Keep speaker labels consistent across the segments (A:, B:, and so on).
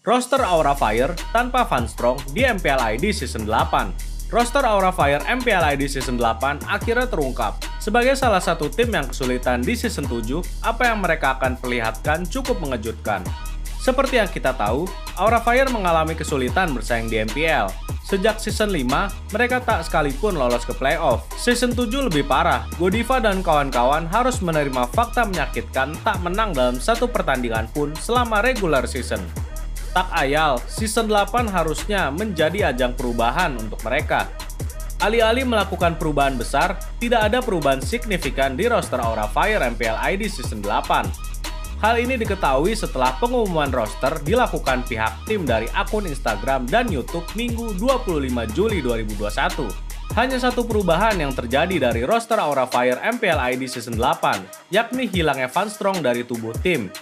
A: roster Aura Fire tanpa Van Strong di MPL ID Season 8. Roster Aura Fire MPL ID Season 8 akhirnya terungkap. Sebagai salah satu tim yang kesulitan di Season 7, apa yang mereka akan perlihatkan cukup mengejutkan. Seperti yang kita tahu, Aura Fire mengalami kesulitan bersaing di MPL. Sejak season 5, mereka tak sekalipun lolos ke playoff. Season 7 lebih parah, Godiva dan kawan-kawan harus menerima fakta menyakitkan tak menang dalam satu pertandingan pun selama regular season. Tak ayal, season 8 harusnya menjadi ajang perubahan untuk mereka. Alih-alih melakukan perubahan besar, tidak ada perubahan signifikan di roster Aura Fire MPL ID season 8. Hal ini diketahui setelah pengumuman roster dilakukan pihak tim dari akun Instagram dan YouTube Minggu 25 Juli 2021. Hanya satu perubahan yang terjadi dari roster Aura Fire MPL ID Season 8, yakni hilangnya Van Strong dari tubuh tim.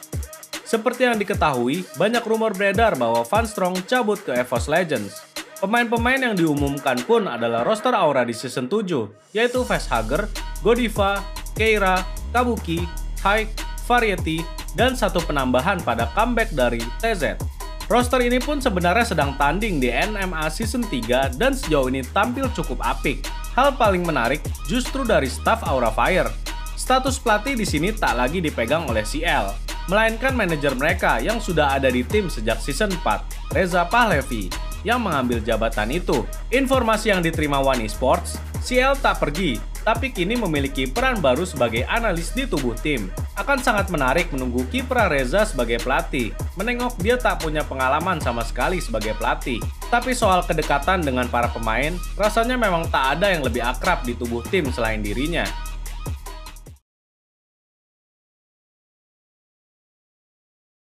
A: Seperti yang diketahui, banyak rumor beredar bahwa Van Strong cabut ke EVOS Legends. Pemain-pemain yang diumumkan pun adalah roster Aura di season 7, yaitu Facehugger, Godiva, Keira, Kabuki, Hike, Variety, dan satu penambahan pada comeback dari TZ. Roster ini pun sebenarnya sedang tanding di NMA Season 3 dan sejauh ini tampil cukup apik. Hal paling menarik justru dari staff Aura Fire. Status pelatih di sini tak lagi dipegang oleh CL, melainkan manajer mereka yang sudah ada di tim sejak season 4, Reza Pahlevi, yang mengambil jabatan itu. Informasi yang diterima One Esports, CL tak pergi, tapi kini memiliki peran baru sebagai analis di tubuh tim. Akan sangat menarik menunggu kiprah Reza sebagai pelatih. Menengok dia tak punya pengalaman sama sekali sebagai pelatih. Tapi soal kedekatan dengan para pemain, rasanya memang tak ada yang lebih akrab di tubuh tim selain dirinya.